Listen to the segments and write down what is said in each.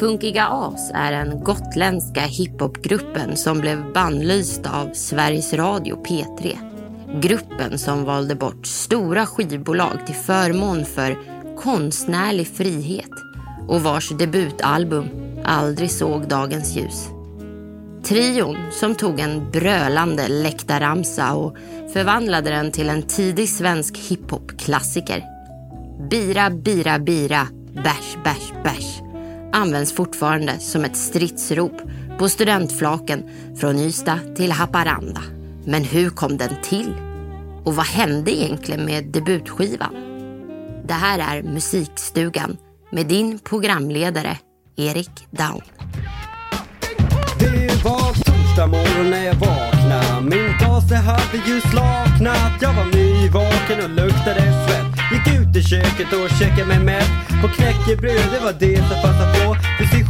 Funkiga As är den gotländska hiphopgruppen som blev bannlyst av Sveriges Radio P3. Gruppen som valde bort stora skivbolag till förmån för konstnärlig frihet och vars debutalbum aldrig såg dagens ljus. Trion som tog en brölande läktarramsa och förvandlade den till en tidig svensk hiphopklassiker. Bira, bira, bira, bärs, bärs, bärs används fortfarande som ett stridsrop på studentflaken från Ystad till Haparanda. Men hur kom den till? Och vad hände egentligen med debutskivan? Det här är Musikstugan med din programledare Erik Daun. Det var torsdag morgon när jag vaknade Min kase hade ju slaknat Jag var nyvaken och luktade svett ut i köket och käkade mig mätt På knäckebröd, det var det som passade på.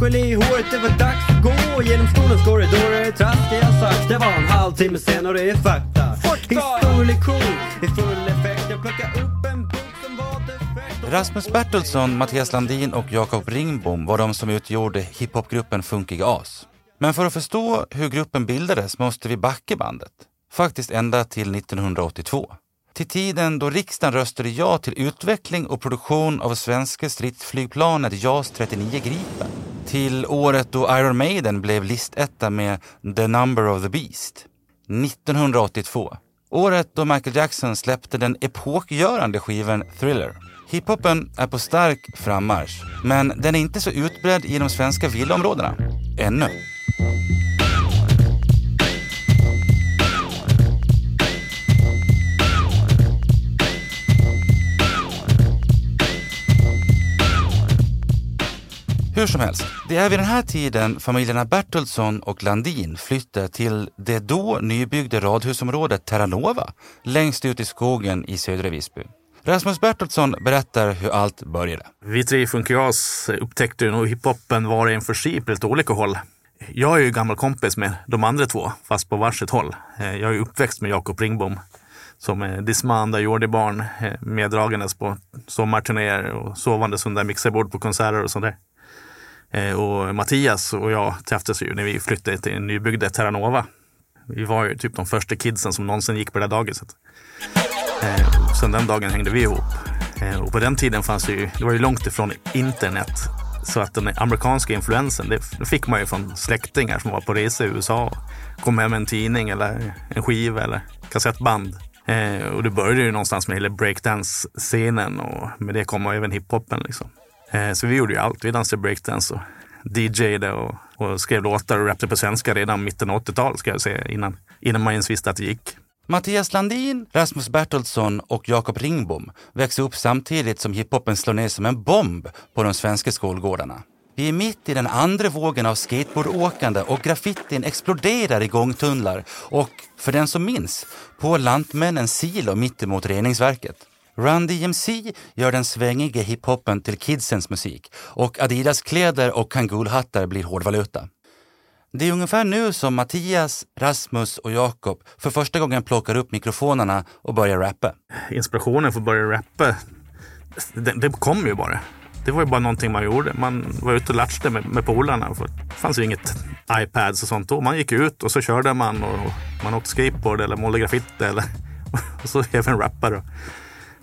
Gelé i håret, det var dags att gå. Genom skolans korridorer traskade jag sakta Var en halvtimme sen och det är fakta. Historielektion i full effekt. Jag plockade upp en bok som var defekt. Rasmus Bertilsson, Mattias Landin och Jakob Ringbom var de som utgjorde hiphopgruppen Funkiga As. Men för att förstå hur gruppen bildades måste vi backa bandet. Faktiskt ända till 1982. Till tiden då riksdagen röstade ja till utveckling och produktion av svenska stridsflygplanet JAS 39 Gripen. Till året då Iron Maiden blev listetta med The Number of the Beast. 1982. Året då Michael Jackson släppte den epokgörande skivan Thriller. Hiphopen är på stark frammarsch, men den är inte så utbredd i de svenska villaområdena. Ännu. Hur som helst, det är vid den här tiden familjerna Bertilsson och Landin flyttar till det då nybyggda radhusområdet Terranova längst ut i skogen i södra Visby. Rasmus Bertilsson berättar hur allt började. Vi tre i Funkias upptäckte ju nog hiphopen var en för sig på lite olika håll. Jag är ju gammal kompis med de andra två, fast på varsitt håll. Eh, jag är uppväxt med Jakob Ringbom som eh, dismanda Disman Jordi-barn eh, meddragandes på sommarturnéer och sovandes under mixerbord på konserter och sånt där. Eh, och Mattias och jag träffades ju när vi flyttade till nybyggda Terranova. Vi var ju typ de första kidsen som någonsin gick på det där dagiset. Eh, Sen den dagen hängde vi ihop. Eh, Och på den tiden fanns det ju, det var ju långt ifrån internet. Så att den amerikanska influensen, det, fick man ju från släktingar som var på resa i USA. och Kom hem med en tidning eller en skiva eller kassettband. Eh, och det började ju någonstans med hela breakdance-scenen och med det kom även hiphopen. Liksom. Eh, så vi gjorde ju allt. Vi dansade breakdance och DJade och, och skrev låtar och rappade på svenska redan mitten av 80-talet ska jag säga, innan, innan man ens visste att det gick. Mattias Landin, Rasmus Bertolsson och Jakob Ringbom växer upp samtidigt som hiphopen slår ner som en bomb på de svenska skolgårdarna. Vi är mitt i den andra vågen av skateboardåkande och graffitin exploderar i gångtunnlar och, för den som minns, på Lantmännens silo mittemot reningsverket. Run DMC gör den svängiga hiphopen till kidsens musik och Adidas-kläder och kangulhattar blir hårdvaluta. Det är ungefär nu som Mattias, Rasmus och Jakob för första gången plockar upp mikrofonerna och börjar rappa. inspirationen för att börja rappa, det, det kom ju bara. Det var ju bara någonting man gjorde. Man var ute och latchade med, med polarna. För det fanns ju inget iPads och sånt då. Man gick ut och så körde man och, och man åkte skateboard eller målade graffiti eller och så även rappade.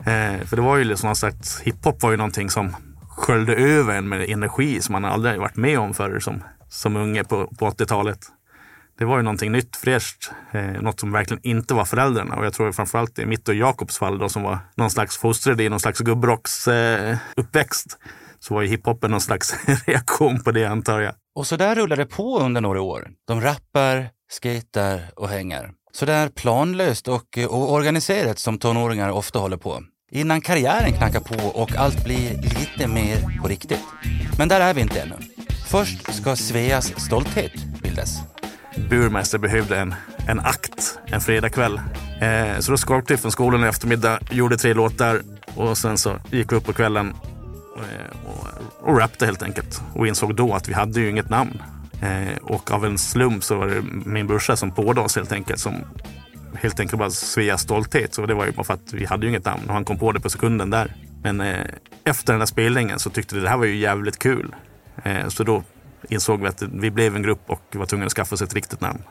Eh, för det var ju liksom sagt hiphop var ju någonting som sköljde över en med energi som man aldrig varit med om förr som, som unge på, på 80-talet. Det var ju någonting nytt, fräscht. Eh, något som verkligen inte var föräldrarna. Och jag tror framförallt i mitt och Jakobs fall då, som var någon slags fostrade i någon slags gubbrocks eh, uppväxt. Så var ju hiphopen någon slags reaktion på det antar jag. Och så där rullade det på under några år. De rappar, skater och hänger. Så där planlöst och organiserat som tonåringar ofta håller på. Innan karriären knackar på och allt blir lite mer på riktigt. Men där är vi inte ännu. Först ska Sveas stolthet bildas. Burmästare behövde en, en akt en fredagkväll. Eh, så då skolkade vi från skolan i eftermiddag, gjorde tre låtar och sen så gick vi upp på kvällen eh, och, och rappade helt enkelt. Och insåg då att vi hade ju inget namn. Eh, och av en slump så var det min brorsa som pådade oss helt enkelt som helt enkelt bara Sveas stolthet. Så det var ju bara för att vi hade ju inget namn och han kom på det på sekunden där. Men eh, efter den där spelningen så tyckte vi det här var ju jävligt kul. Eh, så då insåg vi att vi blev en grupp och var tvungna att skaffa oss ett riktigt namn.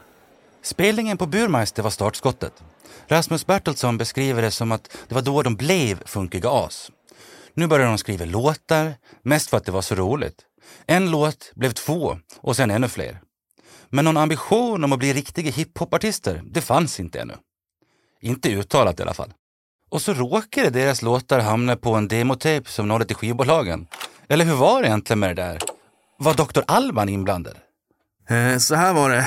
Spelningen på Burmeister var startskottet. Rasmus Bertilsson beskriver det som att det var då de blev funkiga as. Nu började de skriva låtar, mest för att det var så roligt. En låt blev två och sen ännu fler. Men någon ambition om att bli riktiga hiphopartister, det fanns inte ännu. Inte uttalat i alla fall. Och så råkade deras låtar hamna på en demotape som nådde till skivbolagen. Eller hur var det egentligen med det där? Var Dr. Alban inblandad? Eh, så här var det.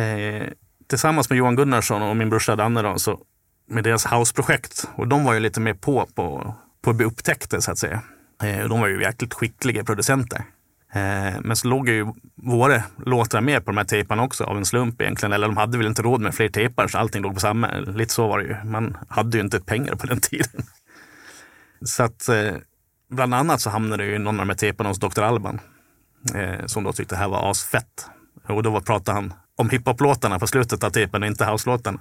Eh, tillsammans med Johan Gunnarsson och min brorsa Danne då, så med deras houseprojekt. Och de var ju lite mer på, på, på att bli upptäckta så att säga. Eh, de var ju jäkligt skickliga producenter. Eh, men så låg ju våra låtar med på de här tejparna också av en slump egentligen. Eller de hade väl inte råd med fler tejpar så allting låg på samma. Lite så var det ju. Man hade ju inte pengar på den tiden. Så att eh, bland annat så hamnade ju någon av de här tejparna hos Dr. Alban. Eh, som då tyckte det här var asfett. Och då pratade han om hiphop-låtarna på slutet av tejpen och inte house-låtarna.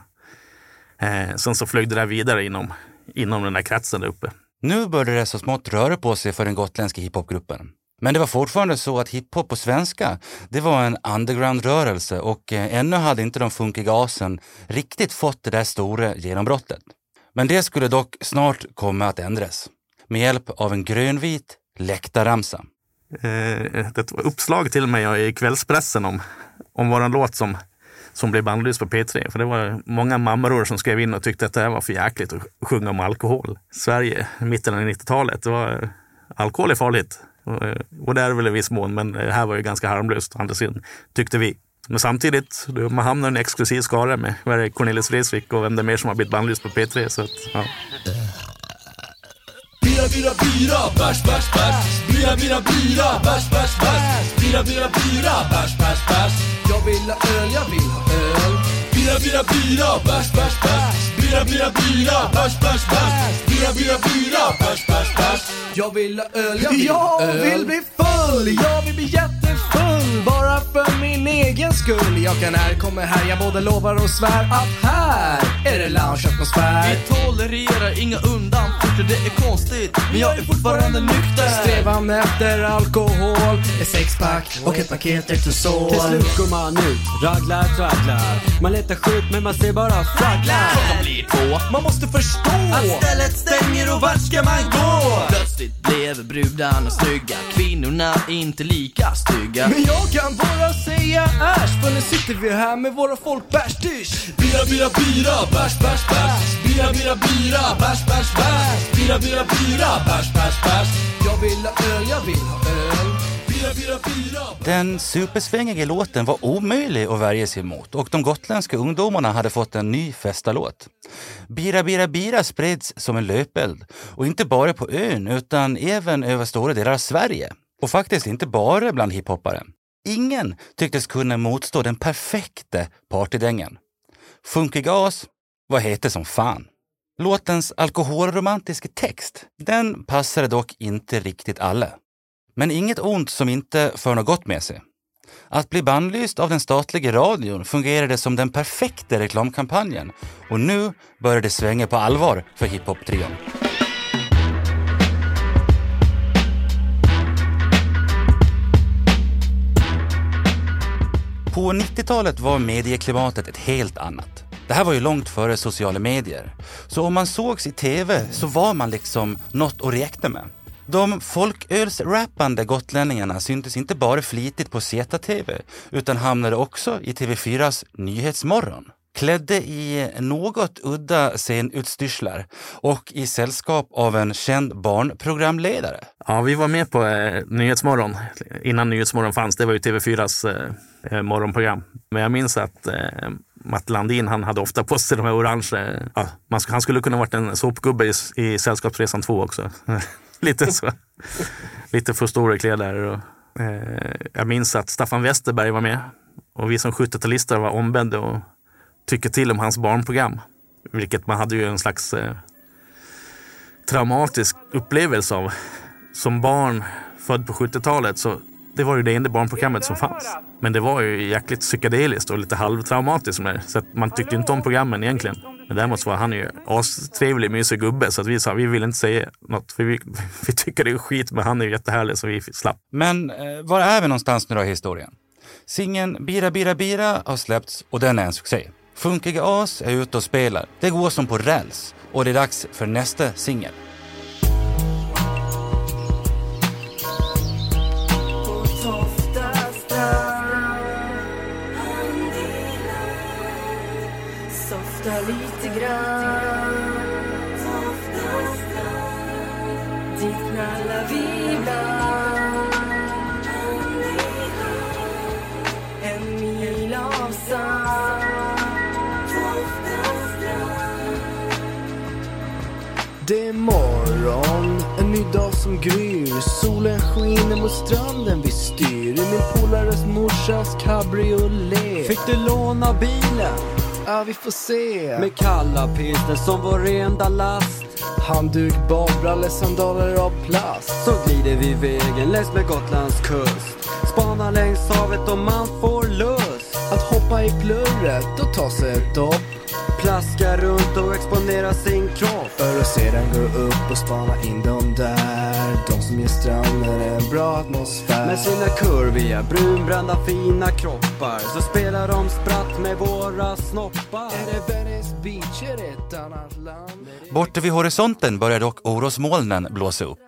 sen så flög det där vidare inom, inom den där kretsen där uppe. Nu började det så smått röra på sig för den gotländska hiphopgruppen. Men det var fortfarande så att hiphop på svenska, det var en underground-rörelse och eh, ännu hade inte de funkiga asen riktigt fått det där stora genombrottet. Men det skulle dock snart komma att ändras med hjälp av en grönvit läktarramsa. Eh, det var uppslag till mig i kvällspressen om, om våran låt som, som blev bannlyst på P3. För det var många mammor som skrev in och tyckte att det här var för jäkligt att sjunga om alkohol. Sverige, mitten av 90-talet, det var alkohol är farligt. Eh, och det är väl i viss mån, men det här var ju ganska harmlöst, andra sidan, tyckte vi. Men samtidigt, man hamnar i en exklusiv skara med Cornelis Vreeswijk och vem det är mer som har blivit bannlyst på P3. Så att, ja. Bira, bira, bira, bärs, bärs, bärs. Bira, bira, bira, bärs, bärs, bärs. Bira, bira, bira, bärs, bärs, bärs. Jag vill ha öl, jag vill ha öl. Bira, bira, bira, bärs, bärs, bärs. Bira, bira, bira, bärs, bärs, bärs. Bira, bira, bira, bärs, bärs, bärs. Jag vill ha öl, jag vill Jag öl. vill bli full, jag vill bli jättefull. Bara för min egen skull. Jag kan här, kommer här, jag både lovar och svär att här är det loungeatmosfär. Vi tolererar inga undanflykter, det är konstigt. Men jag är fortfarande nykter. Strävan efter alkohol, ett sexpack och ett paket Exosol. Till slut går man ut, raglar, tragglar. Man letar skjut men man ser bara fragglar. Klockan blir två, man måste förstå att stället stänger och vart ska man gå? Plötsligt blev brudarna snygga, kvinnorna inte lika stygga. Men jag kan bara säga äsch, för nu sitter vi här med våra folkbärsdysch. Bira, bira, bira, bärs, bärs, bärs. Bira, bira, bira, bärs, bärs, bärs. Bira, bira, bira, bärs, bärs, bärs. Jag vill ha öl, jag vill ha öl. Den supersvängiga låten var omöjlig att värja sig emot och de gotländska ungdomarna hade fått en ny festalåt. Bira Bira Bira spreds som en löpeld och inte bara på ön utan även över stora delar av Sverige. Och faktiskt inte bara bland hiphoppare. Ingen tycktes kunna motstå den perfekta partydängen. Funkig As var hete som fan. Låtens alkoholromantiska text, den passade dock inte riktigt alla. Men inget ont som inte för något gott med sig. Att bli bannlyst av den statliga radion fungerade som den perfekta reklamkampanjen och nu börjar det svänga på allvar för hiphop-trion. På 90-talet var medieklimatet ett helt annat. Det här var ju långt före sociala medier. Så om man sågs i TV så var man liksom något att räkna med. De folkölsrappande gotlänningarna syntes inte bara flitigt på ZTV utan hamnade också i TV4s Nyhetsmorgon klädde i något udda scenutstyrslar och i sällskap av en känd barnprogramledare. Ja, vi var med på eh, Nyhetsmorgon innan Nyhetsmorgon fanns. Det var ju TV4s eh, eh, morgonprogram. Men jag minns att eh, Matt Landin, han hade ofta på sig de här orange... Ja, man, han skulle kunna varit en såpgubbe i, i Sällskapsresan 2 också. Lite så. Lite för stora kläder. Och, eh, jag minns att Staffan Westerberg var med och vi som 70-talister var ombedda att tycka till om hans barnprogram. Vilket man hade ju en slags eh, traumatisk upplevelse av. Som barn född på 70-talet så det var ju det enda barnprogrammet som fanns. Men det var ju jäkligt psykedeliskt och lite halvtraumatiskt. Så att man tyckte inte om programmen egentligen. Men däremot så var han ju astrevlig, mysig gubbe så att vi sa vi vill inte säga något för vi, vi tycker det är skit men han är ju jättehärlig så vi slapp. Men eh, var är vi någonstans nu då i historien? Singeln Bira Bira Bira har släppts och den är en succé. Funkiga As är ute och spelar. Det går som på räls och det är dags för nästa singel. Det är morgon, en ny dag som gryr Solen skiner mot stranden vi styr I min polares morsas cabriolet Fick du låna bilen? Ja, vi får se. Med kalla pilsner som vår enda last. Handduk, badbrallor, sandaler av plast. Så glider vi vägen längs med Gotlands kust. Spanar längs havet och man får lust. Att hoppa i plurret och ta sig ett dopp. Plaska runt och exponera sin kropp. För att sedan gå upp och spana in de där De som ger stranden en bra atmosfär Med sina kurviga, brunbrända fina kroppar Så spelar de spratt med våra snoppar Är det Venice Beach, är det ett annat land? Borta vid horisonten börjar dock orosmolnen blåsa upp.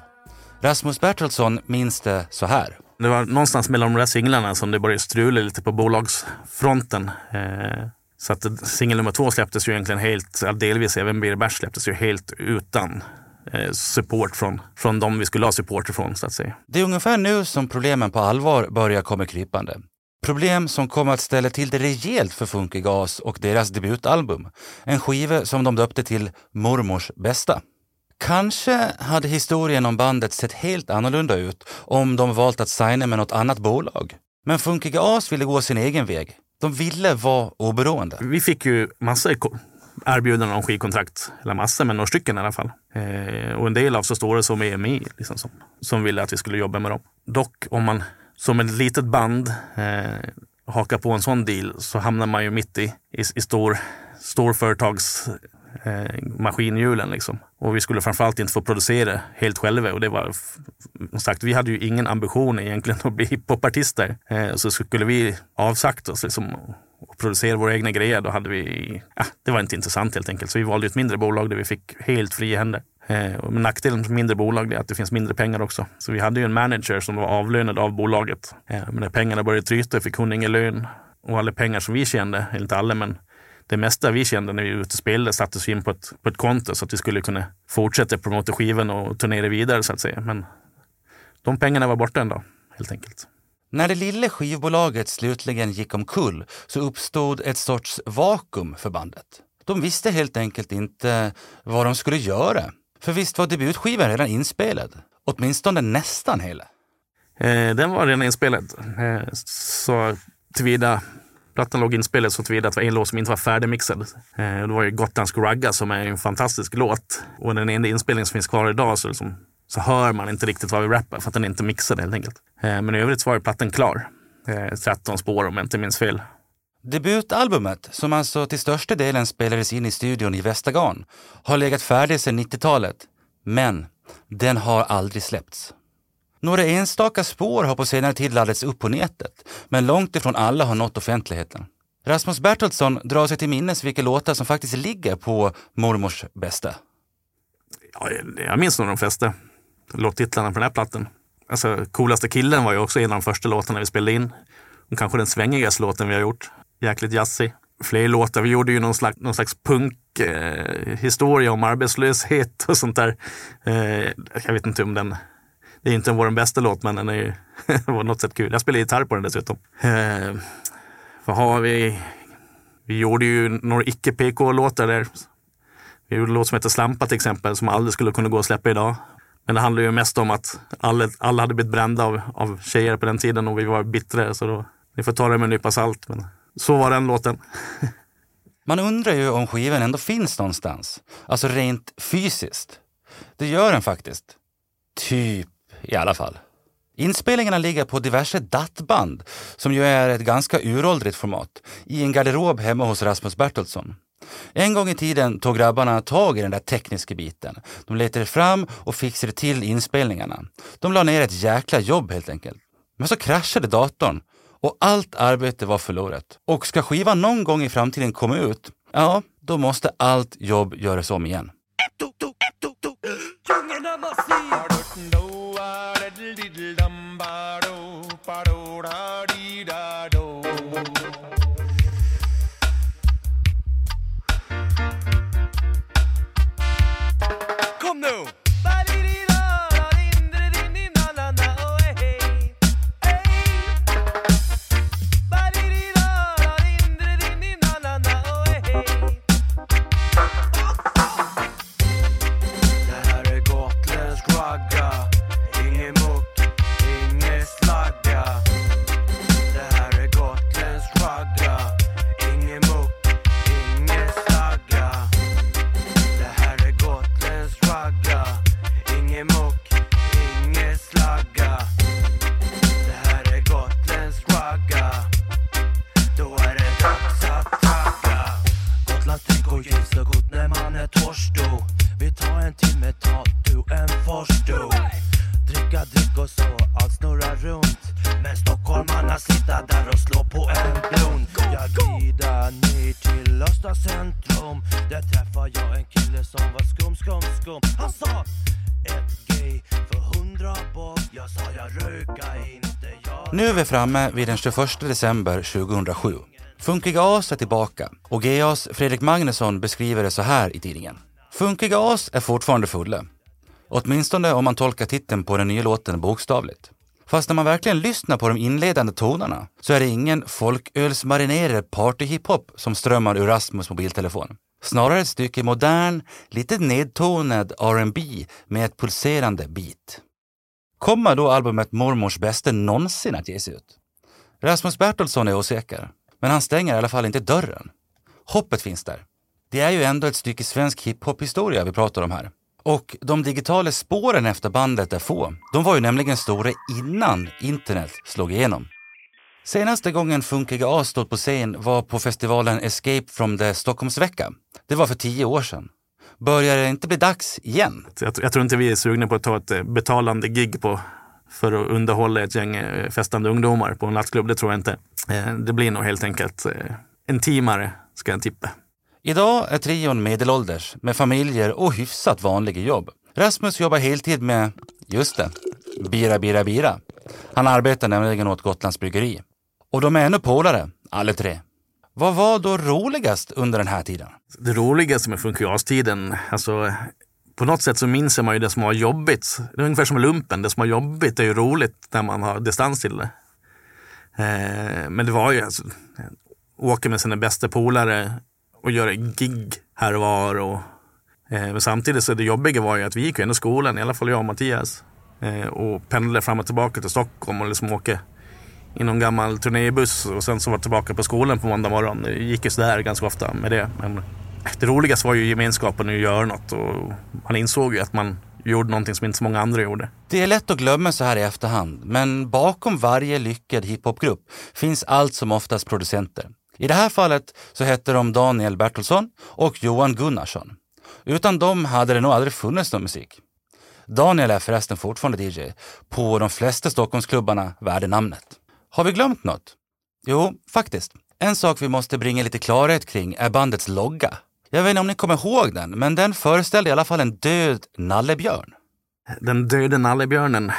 Rasmus Bertilsson minns det så här. Det var någonstans mellan de där singlarna som det började strula lite på bolagsfronten. Eh, så att singel nummer två släpptes ju egentligen helt, delvis även Birger Bärs släpptes ju helt utan support från, från de vi skulle ha support ifrån så att säga. Det är ungefär nu som problemen på allvar börjar komma krypande. Problem som kommer att ställa till det rejält för Funkigas och deras debutalbum. En skiva som de döpte till Mormors bästa. Kanske hade historien om bandet sett helt annorlunda ut om de valt att signa med något annat bolag. Men Funkiga As ville gå sin egen väg. De ville vara oberoende. Vi fick ju massor ko- erbjudanden om skivkontrakt, eller massor, men några stycken i alla fall. Eh, och en del av så stora som EMI liksom, som, som ville att vi skulle jobba med dem. Dock om man som ett litet band eh, hakar på en sån deal så hamnar man ju mitt i, i, i stor, storföretags eh, maskinhjulen. Liksom. Och vi skulle framförallt inte få producera helt själva. Och det var, som sagt, vi hade ju ingen ambition egentligen att bli hiphopartister. Eh, så skulle vi avsagt oss liksom, producera våra egna grejer, då hade vi... Ja, det var inte intressant helt enkelt. Så vi valde ett mindre bolag där vi fick helt fria händer. Eh, nackdelen med mindre bolag är att det finns mindre pengar också. Så vi hade ju en manager som var avlönad av bolaget. Eh, men när pengarna började tryta fick hon ingen lön. Och alla pengar som vi tjänade, eller inte alla, men det mesta vi kände när vi var ute och spelade sattes in på ett, på ett konto så att vi skulle kunna fortsätta promota skivan och turnera vidare så att säga. Men de pengarna var borta en dag, helt enkelt. När det lilla skivbolaget slutligen gick omkull så uppstod ett sorts vakuum för bandet. De visste helt enkelt inte vad de skulle göra. För visst var debutskivan redan inspelad? Åtminstone nästan hela. Eh, den var redan inspelad. Eh, så tillvida plattan låg inspelad så tillvida att det var en låt som inte var färdigmixad. Eh, det var ju Gotländsk ragga som är en fantastisk låt. Och den enda inspelningen som finns kvar idag så, liksom, så hör man inte riktigt vad vi rappar för att den är inte mixad helt enkelt. Eh, men i övrigt så var ju plattan klar. Eh, 13 spår om jag inte minns fel. Debutalbumet, som alltså till största delen spelades in i studion i Västergarn, har legat färdig sedan 90-talet. Men den har aldrig släppts. Några enstaka spår har på senare tid laddats upp på nätet, men långt ifrån alla har nått offentligheten. Rasmus Bertilsson drar sig till minnes vilka låtar som faktiskt ligger på mormors bästa. Ja, jag minns nog de flesta låttitlarna på den här plattan. Alltså, Coolaste killen var ju också en av de första låtarna vi spelade in. Och kanske den svängigaste låten vi har gjort. Jäkligt jazzig. Fler låtar. Vi gjorde ju någon slags, någon slags punkhistoria eh, om arbetslöshet och sånt där. Eh, jag vet inte om den... Det är inte vår bästa låt, men den är ju på något sätt kul. Jag spelar gitarr på den dessutom. Eh, vad har vi? Vi gjorde ju några icke-PK-låtar där. Vi gjorde en låt som heter Slampa till exempel, som aldrig skulle kunna gå att släppa idag. Men det handlar ju mest om att alla, alla hade blivit brända av, av tjejer på den tiden och vi var bittra. Så då, ni får ta det med en nypa salt. Men så var den låten. Man undrar ju om skivan ändå finns någonstans. Alltså rent fysiskt. Det gör den faktiskt. Typ, i alla fall. Inspelningarna ligger på diverse dattband, som ju är ett ganska uråldrigt format, i en garderob hemma hos Rasmus Bertilsson. En gång i tiden tog grabbarna tag i den där tekniska biten. De letade fram och fixade till inspelningarna. De la ner ett jäkla jobb helt enkelt. Men så kraschade datorn och allt arbete var förlorat. Och ska skivan någon gång i framtiden komma ut, ja, då måste allt jobb göras om igen. Djungeln av musik Kom Nu är vi framme vid den 21 december 2007. Funkiga As är tillbaka och GAs Fredrik Magnusson beskriver det så här i tidningen. Funkiga As är fortfarande fulla. Åtminstone om man tolkar titeln på den nya låten bokstavligt. Fast när man verkligen lyssnar på de inledande tonerna så är det ingen folkölsmarinerad partyhiphop som strömmar ur Rasmus mobiltelefon. Snarare ett stycke modern, lite nedtonad R&B med ett pulserande beat. Kommer då albumet Mormors bästa någonsin att ges ut? Rasmus Bertolsson är osäker, men han stänger i alla fall inte dörren. Hoppet finns där. Det är ju ändå ett stycke svensk hiphop-historia vi pratar om här. Och de digitala spåren efter bandet är få. De var ju nämligen stora innan internet slog igenom. Senaste gången Funkiga A stod på scen var på festivalen Escape from the Stockholmsvecka. Det var för tio år sedan. Börjar det inte bli dags igen? Jag, jag tror inte vi är sugna på att ta ett eh, betalande gig på för att underhålla ett gäng eh, festande ungdomar på en nattklubb. Det tror jag inte. Eh, Det blir nog helt enkelt eh, en timare, ska jag tippa. Idag är trion medelålders med familjer och hyfsat vanliga jobb. Rasmus jobbar heltid med, just det, Bira Bira Bira. Han arbetar nämligen åt Gotlands bryggeri. Och de är ännu polare, alla tre. Vad var då roligast under den här tiden? Det roligaste med funktionstiden, alltså på något sätt så minns man ju det som var jobbigt. Det är ungefär som lumpen, det som var jobbigt är ju roligt när man har distans till det. Eh, men det var ju alltså, åka med sina bästa polare och göra gig här och var. Och, eh, men samtidigt så det jobbiga var ju att vi gick ju ändå skolan, i alla fall jag och Mattias. Eh, och pendlade fram och tillbaka till Stockholm och liksom åkte i någon gammal turnébuss och sen så var jag tillbaka på skolan på måndag morgon. Det gick ju sådär ganska ofta med det. Men det roligaste var ju gemenskapen och att göra något och man insåg ju att man gjorde någonting som inte så många andra gjorde. Det är lätt att glömma så här i efterhand, men bakom varje lyckad hiphopgrupp finns allt som oftast producenter. I det här fallet så hette de Daniel Bertilsson och Johan Gunnarsson. Utan dem hade det nog aldrig funnits någon musik. Daniel är förresten fortfarande DJ på de flesta Stockholmsklubbarna värda namnet. Har vi glömt något? Jo, faktiskt. En sak vi måste bringa lite klarhet kring är bandets logga. Jag vet inte om ni kommer ihåg den, men den föreställde i alla fall en död nallebjörn. Den döde nallebjörnen.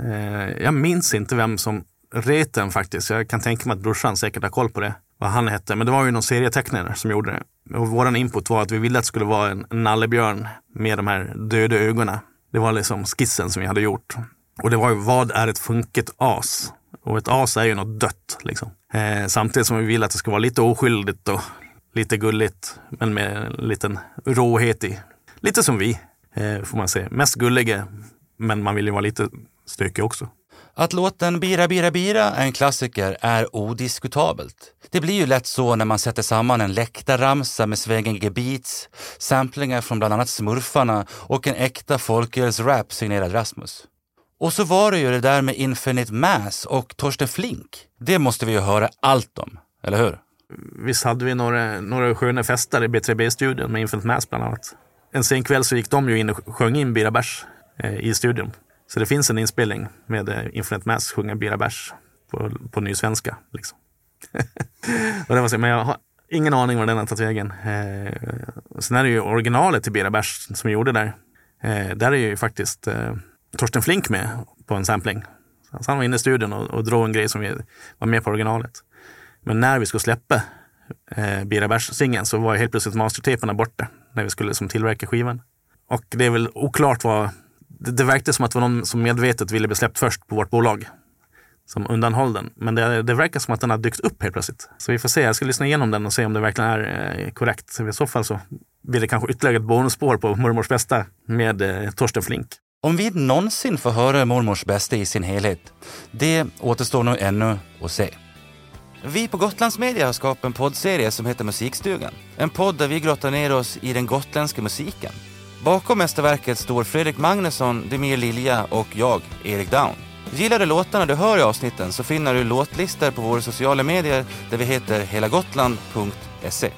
Eh, jag minns inte vem som ret den faktiskt. Jag kan tänka mig att brorsan säkert har koll på det. Vad han hette. Men det var ju någon serietecknare som gjorde det. Och våran input var att vi ville att det skulle vara en nallebjörn med de här döda ögonen. Det var liksom skissen som vi hade gjort. Och det var ju, vad är ett funket as? Och ett as är ju något dött. Liksom. Eh, samtidigt som vi vill att det ska vara lite oskyldigt och lite gulligt. Men med en liten råhet i. Lite som vi, eh, får man säga. Mest gulliga, men man vill ju vara lite stökig också. Att låten Bira Bira Bira är en klassiker är odiskutabelt. Det blir ju lätt så när man sätter samman en läktarramsa med svängiga beats, samplingar från bland annat Smurfarna och en äkta folkölsrap signerad Rasmus. Och så var det ju det där med Infinite Mass och Torsten Flink. Det måste vi ju höra allt om, eller hur? Visst hade vi några, några sköna fester i B3B-studion med Infinite Mass bland annat. En sen kväll så gick de ju in och sjöng in Bira Bärs eh, i studion. Så det finns en inspelning med eh, Infinite Mass sjunga Bira Bärs på, på nysvenska. Liksom. och det var så, men jag har ingen aning var den har tagit vägen. Eh, sen är det ju originalet till Bira Bärs som vi gjorde där. Eh, där är ju faktiskt eh, Torsten Flink med på en sampling. Så han var inne i studion och, och drog en grej som vi var med på originalet. Men när vi skulle släppa eh, Bira Bärs-singeln så var helt plötsligt mastertaperna borta när vi skulle liksom, tillverka skivan. Och det är väl oklart vad... Det, det verkade som att det var någon som medvetet ville bli släppt först på vårt bolag som undanhåll den. Men det, det verkar som att den har dykt upp helt plötsligt. Så vi får se. Jag ska lyssna igenom den och se om det verkligen är eh, korrekt. Så I så fall så blir det kanske ytterligare ett bonusspår på Mormors bästa med eh, Torsten Flink. Om vi någonsin får höra mormors bästa i sin helhet, det återstår nog ännu att se. Vi på Gotlands Media har skapat en poddserie som heter Musikstugan. En podd där vi grottar ner oss i den gotländska musiken. Bakom mästerverket står Fredrik Magnusson, Demir Lilja och jag, Erik Down. Gillar du låtarna du hör i avsnitten så finner du låtlistor på våra sociala medier där vi heter helagotland.se.